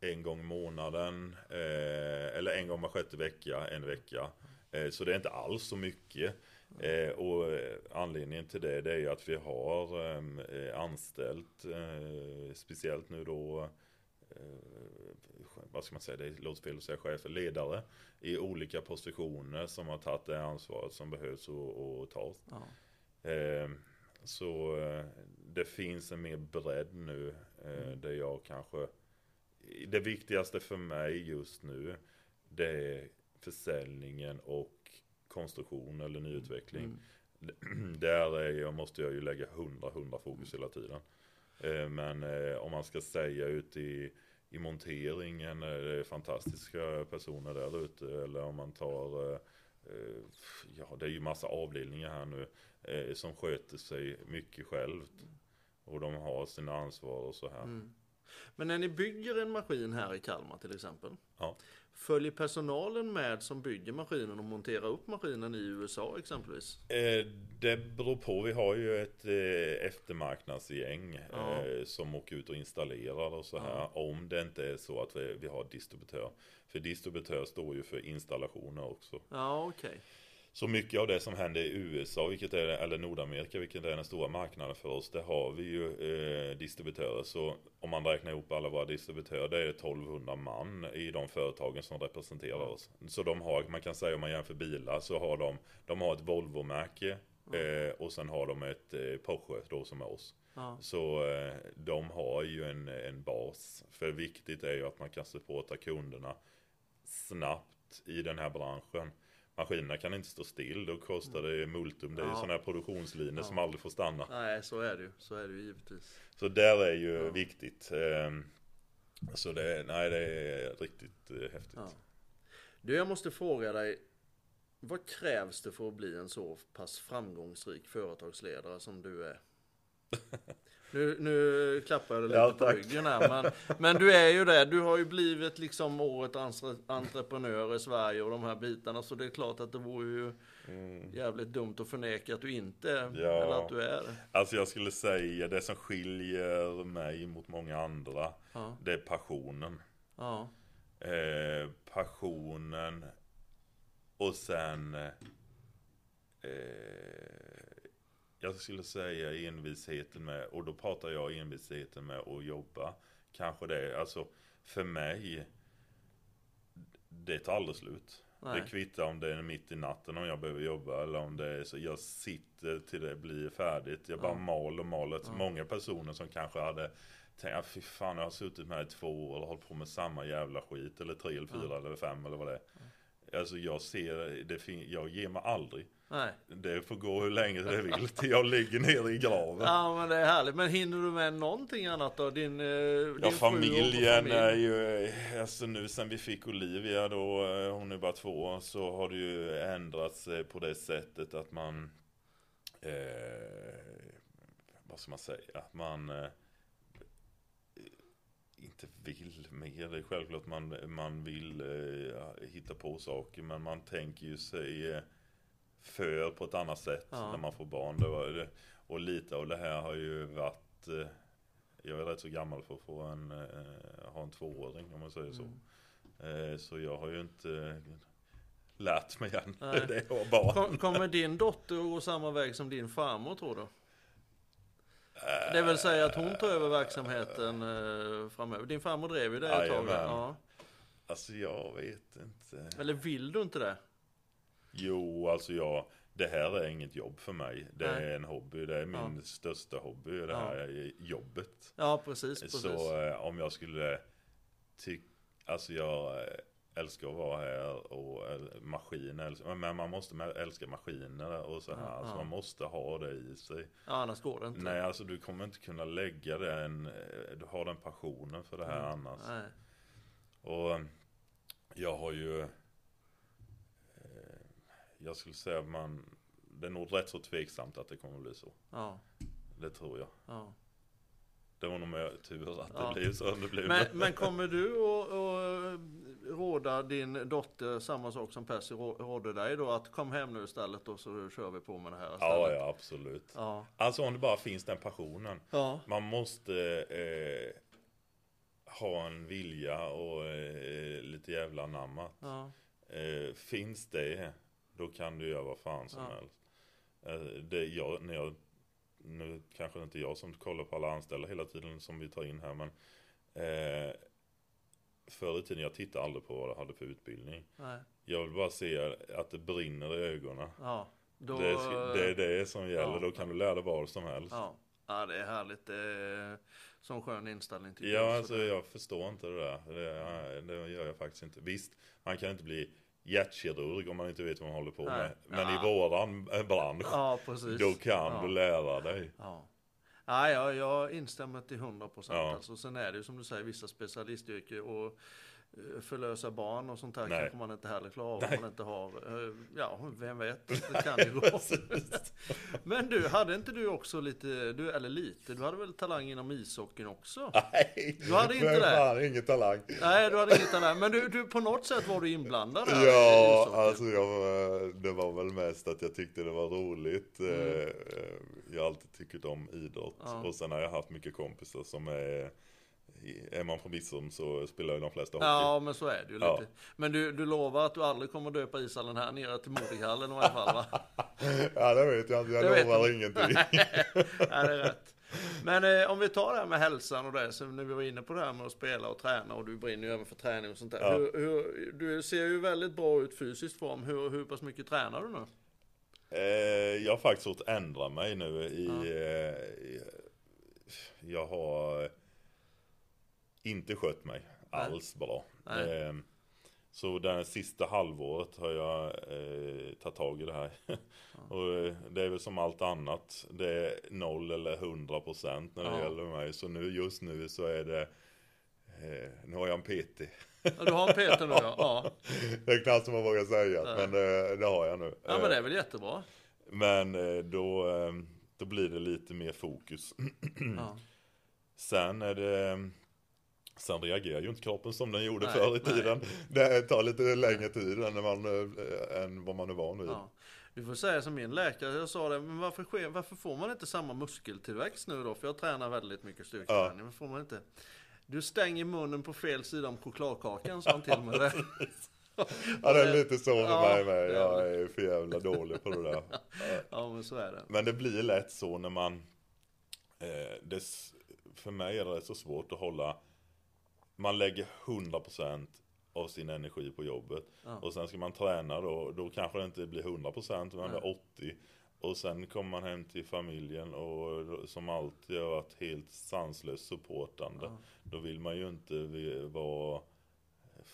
en gång i månaden eh, eller en gång var sjätte vecka, en vecka. Eh, så det är inte alls så mycket. Eh, och eh, anledningen till det, det är att vi har eh, anställt, eh, speciellt nu då eh, vad ska man säga, det låter fel att säga chefer, ledare i olika positioner som har tagit det ansvaret som behövs att, att ta. Ja. Så eh, det finns en mer bredd nu eh, där jag kanske Det viktigaste för mig just nu Det är försäljningen och konstruktion eller nyutveckling. Mm. Där är jag, måste jag ju lägga 100-100 fokus hela tiden. Eh, Men om man ska säga ut i, i monteringen är det fantastiska personer där ute. Eller om man tar, ja det är ju massa avdelningar här nu eh, som sköter sig mycket självt. Och de har sina ansvar och så här. Mm. Men när ni bygger en maskin här i Kalmar till exempel. Ja. Följer personalen med som bygger maskinen och monterar upp maskinen i USA exempelvis? Eh, det beror på. Vi har ju ett eh, eftermarknadsgäng Ja. eh, som åker ut och installerar och så här. Ja. Om det inte är så att vi, vi har distributör. För distributör står ju för installationer också. Ja, okej. Så mycket av det som händer i USA, vilket är, eller Nordamerika, vilket är den stora marknaden för oss, det har vi ju eh, distributörer. Så om man räknar ihop alla våra distributörer, det är 1200 man i de företagen som representerar oss. Så de har, man kan säga om man jämför bilar, så har de, de har ett Volvo-märke eh, och sen har de ett eh, Porsche då som är oss. Ja. Så eh, de har ju en, en bas. För viktigt är ju att man kan supporta kunderna snabbt i den här branschen. Maskinerna kan inte stå still, då kostar det multum. Det är ju Ja. sådana här produktionslinjer Ja. som aldrig får stanna. Nej, så är det ju. Så är det ju givetvis. Så där är ju Ja. viktigt. Ehm, Så det, nej, det är riktigt eh, häftigt. Ja. Du, jag måste fråga dig. Vad krävs det för att bli en så pass framgångsrik företagsledare som du är? Nu, nu klappar jag dig lite Ja, på tack. ryggen här. Men, men du är ju det. Du har ju blivit liksom årets entre- entreprenör i Sverige och de här bitarna. Så det är klart att det vore ju jävligt dumt att förneka att du inte är. Mm. Ja. Eller att du är. Alltså jag skulle säga det som skiljer mig mot många andra. Ja. Det är passionen. Ja. Eh, passionen. Och sen. Eh, jag skulle säga envisheten med. Och då pratar jag envisheten med att jobba. Kanske det. Alltså för mig. Det tar aldrig slut. Nej. Det kvittar om det är mitt i natten om jag behöver jobba eller om det är så jag sitter till det blir färdigt. Jag bara Ja. mal och mal. Många personer som kanske hade tänkt, fy fan jag har suttit med i två år och hållit på med samma jävla skit. Eller tre eller fyra eller fem eller vad det är. Alltså jag ser, det jag ger mig aldrig. Nej. Det får gå hur länge det vill till jag ligger nere i graven. Ja men det är härligt. Men hinner du med någonting annat då? Din, eh, din Ja familjen familj? är ju, eh, alltså nu sen vi fick Olivia då, eh, hon är bara två, så har det ju ändrats på det sättet att man, eh, vad ska man säga, att man eh, inte vill mer. Det är självklart man, man vill eh, hitta på saker, men man tänker ju sig för på ett annat sätt Ja. när man får barn. Det och lite av det här har ju varit eh, jag är rätt så gammal för att få en, eh, ha en tvååring om man säger så. Mm. Eh, så jag har ju inte lärt mig än. Nej. det var barn. Kom, kommer din dotter gå samma väg som din farmor tror du? Det vill säga att hon tar över verksamheten framöver. Din farmor drev ju det ett tag. Ja. Alltså jag vet inte. Eller vill du inte det? Jo, alltså jag, det här är inget jobb för mig. Det Nej. är en hobby. Det är min Ja. största hobby. Det här är jobbet. Ja, precis. precis. Så eh, om jag skulle tycka, alltså jag eh, älskar att vara här och eh, maskiner, älskar- men man måste älska maskiner och så här. Ja, alltså man måste ha det i sig. Ja, annars går det inte. Nej, alltså du kommer inte kunna lägga den, du har den passionen för det här annars. Nej. Och jag har ju, jag skulle säga att man, det är nog rätt så tveksamt att det kommer att bli så. Ja, Det tror jag. ja. Det var nog mer tur att Ja. det blev så. Det blev Men, men kommer du att råda din dotter samma sak som Percy rå- rådde dig då? Att kom hem nu istället och så kör vi på med det här istället. Ja, ja, absolut. Ja. Alltså om det bara finns den passionen. Ja. Man måste eh, ha en vilja och eh, lite jävla anammat. Ja. Eh, finns det, då kan du göra vad fan som Ja. helst. Eh, det, jag, när jag, nu kanske det inte är jag som kollar på alla anställda hela tiden som vi tar in här, men eh, förr i tiden jag tittade aldrig på vad jag hade för utbildning. Nej. Jag vill bara se att det brinner i ögonen. Ja. Då, Det, är- det är det som gäller, ja. då kan du lära dig vad som helst. Ja. ja, det är härligt. Det är sån skön inställning tycker Ja, jag. alltså Så det- jag förstår inte det där. Det, det gör jag faktiskt inte. Visst, man kan inte bli hjärtkirurg om man inte vet vad man håller på Nej. med. Men Ja. i våran bransch, Ja, då kan ja. du lära dig. Ja. Ja, ja, jag instämmer till 100 procent. Ja. Alltså, sen är det ju som du säger vissa specialistyrken och förlösa barn och sånt här Nej. kanske man inte heller klarar av man inte har, eh, ja, vem vet, det kan ju gå. Men du, hade inte du också lite, du, eller lite, du hade väl talang inom ishockeyn också? Nej, Du hade inte det? fan ingen talang. Nej, du hade inget talang, men du, du på något sätt var du inblandad där i Ja, alltså jag, det var väl mest att jag tyckte det var roligt. Eh, Jag har alltid tyckt om idrott. Mm. Ja. Och sen har jag haft mycket kompisar som är, är man från Bissum så spelar ju de flesta hockey. Ja, men så är det ju Ja. lite. Men du, du lovar att du aldrig kommer döpa ishallen här nere till Modighallen i alla fall va? Ja, det vet jag inte. Jag Det lovar ingenting. ja, det är rätt. Men eh, om vi tar det här med hälsan och det, så när vi var inne på det här med att spela och träna och du brinner ju även för träning och sånt där. Ja. Hur, hur, du ser ju väldigt bra ut fysiskt form. Hur, hur pass mycket tränar du nu? Eh, jag har faktiskt fått ändra mig nu i... Eh, i- jag har inte skött mig alls bra. Nej. Eh, så det sista halvåret har jag eh, tagit tag i det här. Och eh, det är väl som allt annat. Det är noll eller hundra procent när det Ja. gäller mig. Så nu just nu så är det... Eh, nu har jag en PT. Ja, du har en Peter nu ja. ja. Det är knappt som man vågar säga. Men eh, det har jag nu. Ja men det är väl jättebra. Men eh, då, Då blir det lite mer fokus. Ja. Sen är det Sen reagerar ju inte kroppen som den gjorde Nej, förr i nej. tiden. Det tar lite längre tid än, man, eh, än vad man är van vid. Ja. Du får säga som min läkare, jag sa det, men varför, sker, varför får man inte samma muskeltillväxt nu då? För jag tränar väldigt mycket styrketräning, men får man inte? Du stänger munnen på fel sida om chokladkakan, sa han till mig. Det. Ja, det är lite så med Ja, mig med. Jag är för jävla dålig på det där. Ja, men så är det. Men det blir lätt så när man eh, det, För mig är det så svårt att hålla Man lägger 100% av sin energi på jobbet. Ja. Och sen ska man träna då. Då kanske det inte blir 100% men är 80% Och sen kommer man hem till familjen och som alltid har varit helt sanslöst supportande. Ja. Då vill man ju inte vara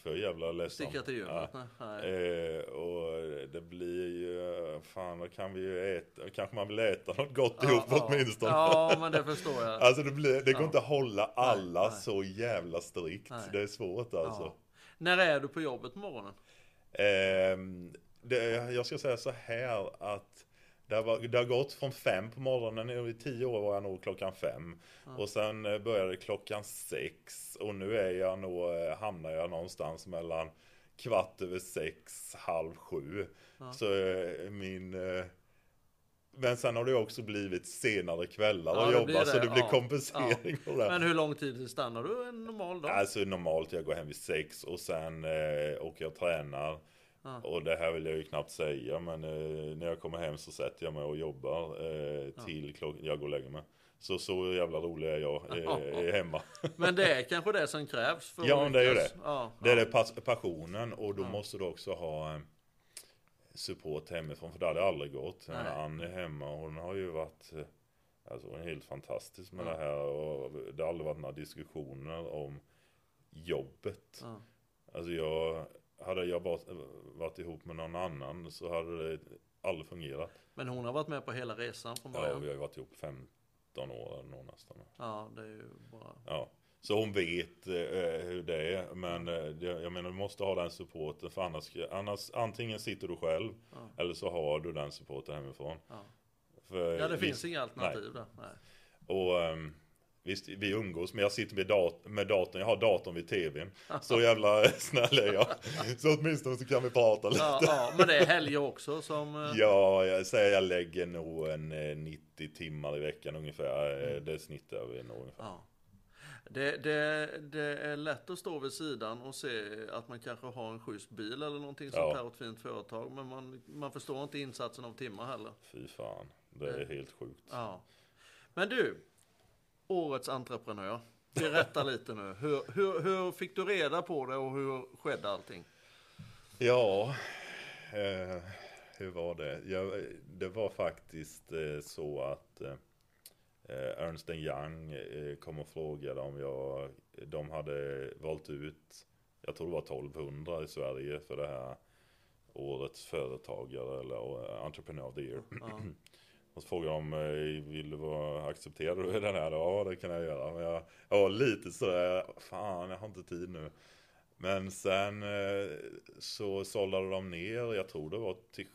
för jävla ledsen Sticka till Ja. gymmet. Nej. Nej. Eh, och det blir ju, fan då kan vi ju äta, kanske man vill äta något gott ihop åtminstone. Ja, men det förstår jag. Alltså det, blir, det går Ja. inte att hålla alla nej. så jävla strikt. Nej. Det är svårt alltså. Ja. När är du på jobbet på morgonen? Ehm, det, jag ska säga så här att det har, det har gått från fem på morgonen, i tio år var jag nog klockan fem. Och sen eh, började klockan sex. Och nu är jag nog, eh, hamnar jag någonstans mellan kvart över sex, halv sju. Så eh, min... Men sen har det också blivit senare kvällar Ja, jobba så det. blir Ja. kompensering det. Men hur lång tid stannar du en normal dag? Alltså normalt jag går hem vid sex och sen åker jag och tränar. Ja. Och det här vill jag ju knappt säga men eh, när jag kommer hem så sätter jag mig och jobbar eh, till klockan jag går och lägger mig. Så så jävla rolig är jag eh, hemma. Men det är kanske det som krävs för Ja, att det är ju det. Ja, Det är det pas- passionen och då måste du också ha eh, support hemifrån för det hade aldrig gått. Nej. Ann är hemma och hon har ju varit eh, alltså, hon är helt fantastisk med det här och det har aldrig varit några diskussioner om jobbet. Alltså jag, hade jag varit, varit ihop med någon annan så hade det aldrig fungerat. Men hon har varit med på hela resan från Ja, början. vi har ju varit ihop 15 år eller nästan. Ja, det är ju bra. Ja. Så hon vet eh, hur det är. Men eh, jag menar du måste ha den supporten för annars, annars antingen sitter du själv Ja. eller så har du den supporten hemifrån. Ja, För ja det finns inga alternativ där. Nej. Och ehm, visst, vi umgås, men jag sitter med, dat med datorn, jag har datorn vid tvn. Så jävla snäll är jag. Så åtminstone så kan vi prata lite. Ja, ja, men det är helger också som... eh, Ja, jag säger jag lägger nog en eh, 90 timmar i veckan ungefär. Eh, Det snittar vi nog ungefär. Ja. Det, det, det är lätt att stå vid sidan och se att man kanske har en schysst bil eller någonting sånt Ja. här och ett fint företag. Men man, man förstår inte insatsen av timmar heller. Fy fan, det är helt sjukt. Ja. Men du, årets entreprenör. Berätta lite nu. Hur, hur, hur fick du reda på det och hur skedde allting? Ja, eh, hur var det? Jag, det var faktiskt eh, så att eh, Ernst Young eh, kom och frågade om jag, de hade valt ut, jag tror det var 1200 i Sverige för det här årets företagare eller eh, entrepreneur of the year. Ja. Och så frågade de, eh, vill du vara, accepterar du den här? Ja, det kan jag göra. Men jag, jag var lite sådär, fan jag har inte tid nu. Men sen eh, så sållade de ner, jag tror det var till,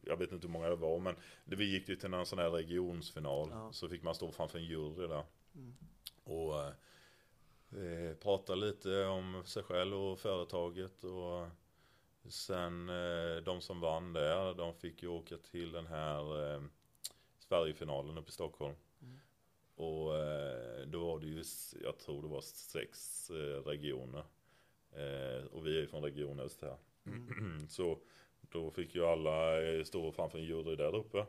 jag vet inte hur många det var, men det, vi gick ju till någon sån här regionsfinal. Ja. Så fick man stå framför en jury där. Mm. Och eh, eh, prata lite om sig själv och företaget. Och sen eh, de som vann där, de fick ju åka till den här eh, Sverigefinalen uppe i Stockholm. Mm. Och eh, då var det ju, jag tror det var sex eh, regioner. Eh, och vi är från Region Öst här. Mm. Så då fick ju alla stå framför en jury där uppe.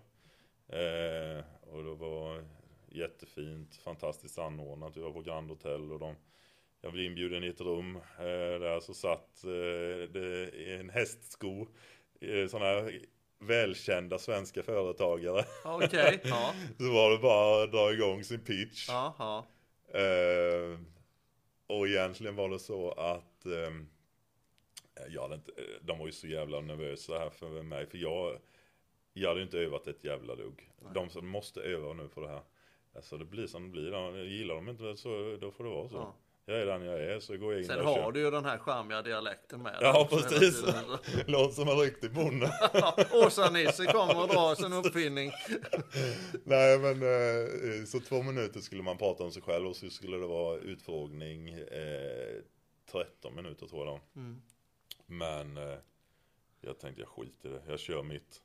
Och det var jättefint, fantastiskt anordnat. Vi var på Grand Hotel och de jag blev inbjuden i ett rum där så satt det i en hästsko eh, sådana här välkända svenska företagare. Okej, ja. Så var det bara att dra igång sin pitch. Ja. Eh, och egentligen var det så att eh, jag hade inte, de var ju så jävla nervösa här för mig. För jag, jag hade inte övat ett jävla dugg. De som måste öva nu på det här. Alltså det blir som det blir. Gillar de inte det så då får det vara så. Ja. Jag är den jag är, så går jag in Sen och har kör. du ju den här charmiga dialekten med. Ja, precis. Låter som en riktig bonde. Åsa-Nisse kommer och drar sin uppfinning. Nej men eh, så två minuter skulle man prata om sig själv och så skulle det vara utfrågning eh, 13 minuter tror jag då. Mm. Men eh, jag tänkte jag skiter i det, jag kör mitt.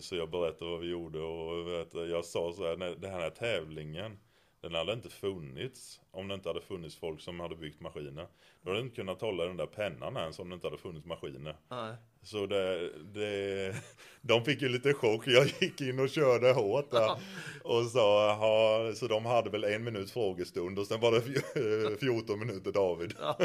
Så jag berättade vad vi gjorde och jag sa så här, "Nej, den här tävlingen den hade inte funnits om det inte hade funnits folk som hade byggt maskiner. Då hade inte kunnat hålla den där pennan ens om det inte hade funnits maskiner. Nej. Så det, det, de fick ju lite chock. Jag gick in och körde hårt där. Och sa, "Jaha", så de hade väl en minut frågestund och sen var det fj- 14 minuter David. Ja.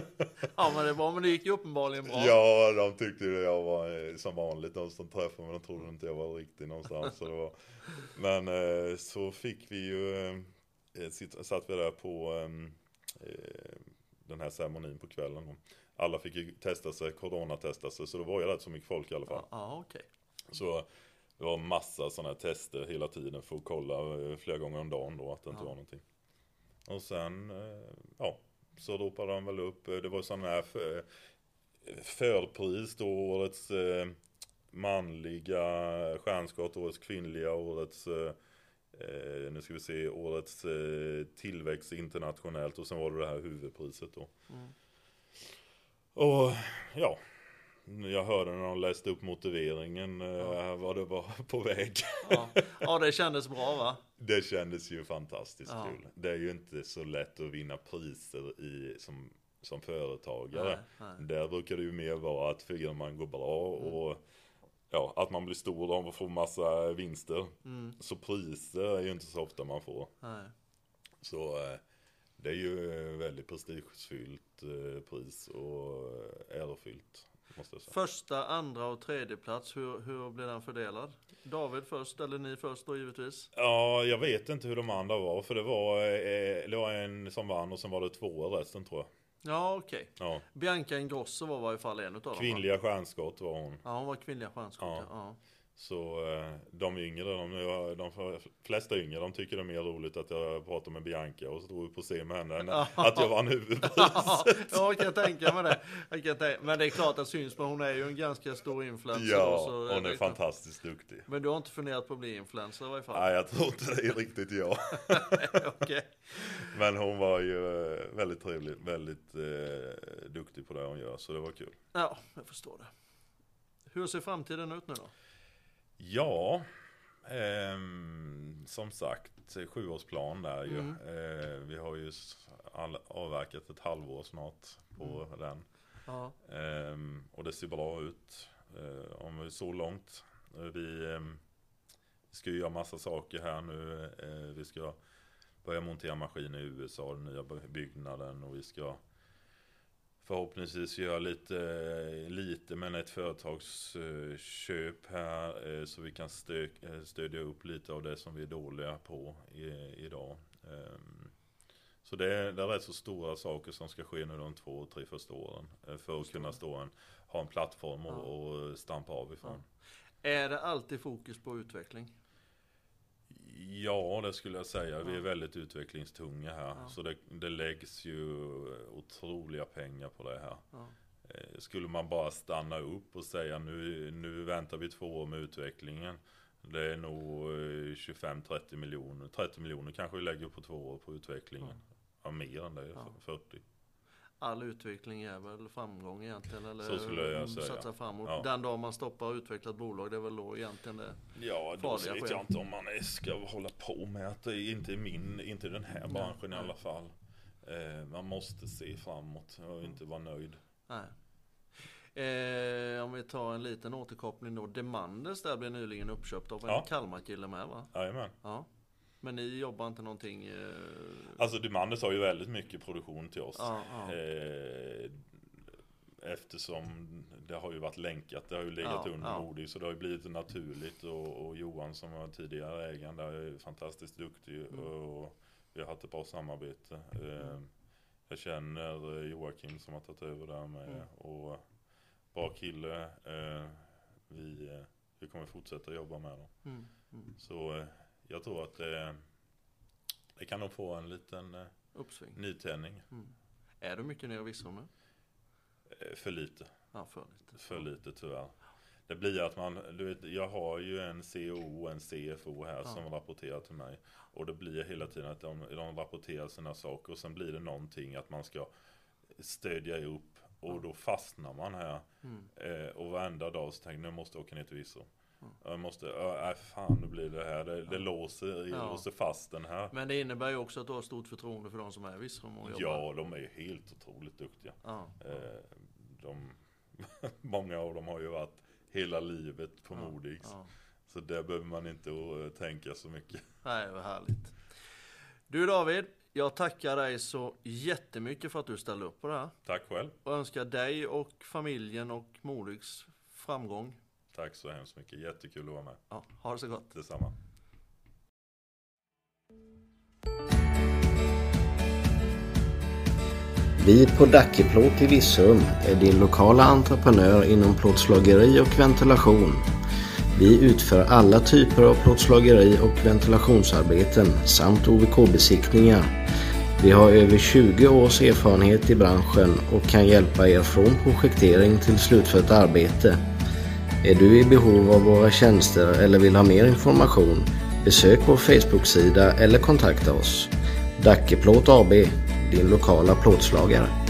ja men det var men det gick ju uppenbarligen bra. Ja, de tyckte ju jag var eh, som vanligt. De som träffade mig, de trodde inte jag var riktig någonstans. Så det var, men eh, så fick vi ju, eh, satt vi där på eh, eh, den här ceremonin på kvällen. Alla fick ju testa sig, coronatesta sig, så det var ju rätt så mycket folk i alla fall. Ja, okej. Så det var massa sådana här tester hela tiden för att kolla eh, flera gånger om dagen då att det inte Ja. var någonting. Och sen, ja, så ropade de väl upp, det var sådana här för, förpris då, årets manliga stjärnskott, årets kvinnliga, årets eh, nu ska vi se årets eh, tillväxt internationellt och sen var det det här huvudpriset då. Mm. Och ja, jag hörde när de läste upp motiveringen eh, Ja. vad det var på väg. Ja. ja, det kändes bra va? Det kändes ju fantastiskt Ja. kul. Det är ju inte så lätt att vinna priser i, som, som företagare. Nej, nej. Där brukar det ju mer vara att firman går bra och ja, att man blir stor och får massa vinster. Mm. Så priser är ju inte så ofta man får. Nej. Så eh, det är ju väldigt prestigefyllt eh, pris och eh, ärofyllt. Måste jag säga. Första, andra och tredje plats, hur, hur blir den fördelad? David först, eller ni först då givetvis? Ja, jag vet inte hur de andra var. För det var, det var en som vann och sen var det två resten tror jag. Ja, okej. Ja. Bianca Ingrosso var i varje fall en utav dem. va? Kvinnliga stjärnskott var hon. Ja, hon var kvinnliga stjärnskott. Ja. Ja. Ja. Så eh, de yngre, de, de flesta yngre, de tycker det är mer roligt att jag pratar med Bianca och står på scen med henne än att jag vann Ja, huvudpriset. jag kan tänka mig det. Jag kan tänka. Men det är klart att syns, men hon är ju en ganska stor influencer. Ja, så hon är det- fantastiskt duktig. Men du har inte funderat på att bli influencer i varje fall? Nej, jag tror inte det är riktigt jag. Okej. Men hon var ju eh, väldigt trevlig, väldigt eh, duktig på det hon gör, så det var kul. Ja, jag förstår det. Hur ser framtiden ut nu då? Ja, ehm, som sagt, sjuårsplan där ju. Mm. Eh, vi har ju all, avverkat ett halvår snart på den. Ja, Ehm, och det ser bra ut. Eh, om vi så långt. Eh, vi ehm, ska ju göra massa saker här nu. Eh, vi ska börja montera maskiner i USA, den nya by- byggnaden. Och vi ska förhoppningsvis göra lite, lite men ett företagsköp här. eh, Så vi kan stö, eh, stödja upp lite av det som vi är dåliga på i, idag. Ehm, så det är, det är rätt så stora saker som ska ske nu de två, tre första åren. eh, För att kunna stå en, ha en plattform och, och stampa av ifrån. Är det alltid fokus på utveckling? Ja, det skulle jag säga. Vi är väldigt utvecklingstunga här. Ja. Så det, det läggs ju otroliga pengar på det här. Ja. Eh, Skulle man bara stanna upp och säga nu, nu väntar vi två år med utvecklingen. Det är nog eh, 25-30 miljoner. 30 miljoner kanske vi lägger på två år på utvecklingen. Ja, mer än det. Ja. 40. All utveckling är väl framgång egentligen? Eller Så skulle jag säga. Satsa framåt. Ja. Den dag man stoppar och utvecklar ett bolag, det är väl då egentligen det. Ja, då vet jag inte om man ska hålla på med att det inte är min, inte i den här Nej, branschen i nej. alla fall. Eh, man måste se framåt och inte vara nöjd. Nej. Eh, om vi tar en liten återkoppling då. Demanders där blev nyligen uppköpt av en Ja. Kalmarkille med va? Jajamän. Ja. Men ni jobbar inte någonting? Eh... Alltså Demanders har ju väldigt mycket produktion till oss. Ja, ja. Eh, eftersom det har ju varit länkat, det har ju legat Ja, under ja. Modig så det har ju blivit naturligt och, och Johan som var tidigare ägaren där är fantastiskt duktig Mm. och vi har haft ett bra samarbete. Eh, jag känner eh, Joakim som har tagit över där med Mm. och bra kille. Eh, vi, eh, vi kommer fortsätta jobba med dem. Mm, mm. Så jag tror att det, det kan nog få en liten eh, Uppsving. nytändning. Mm. Är du mycket nere i nu? Eh, För lite. Ja, för lite. För lite tyvärr. Det blir att man, du vet, jag har ju en CO och en CFO här som rapporterar till mig. Och det blir hela tiden att de, de rapporterar sina saker och sen blir det någonting att man ska stödja upp. Och då fastnar man här. Mm. Eh, och varenda dag så tänker jag, nu måste jag åka ner till Virserum. Jag måste, äh, äh, fan nu blir det här, det, det låser, Ja. låser fast den här. Men det innebär ju också att du har stort förtroende för de som är i Virserum och jobbar. Ja, de är ju helt otroligt duktiga. Ja. Eh, de, många av dem har ju varit hela livet på Modix. ja. Så där behöver man inte eh, tänka så mycket. Nej, vad härligt. Du David, jag tackar dig så jättemycket för att du ställde upp på det här. Tack själv. Och önskar dig och familjen och Molyx framgång. Tack så hemskt mycket. Jättekul att vara med. Ja, ha det så gott. Detsamma. Vi på Dackeplåt i Virserum är din lokala entreprenör inom plåtslageri och ventilation. Vi utför alla typer av plåtslageri och ventilationsarbeten samt OVK-besiktningar. Vi har över 20 års erfarenhet i branschen och kan hjälpa er från projektering till slutfört arbete. Är du i behov av våra tjänster eller vill ha mer information? Besök vår Facebook-sida eller kontakta oss. Dackeplåt AB, din lokala plåtslagare.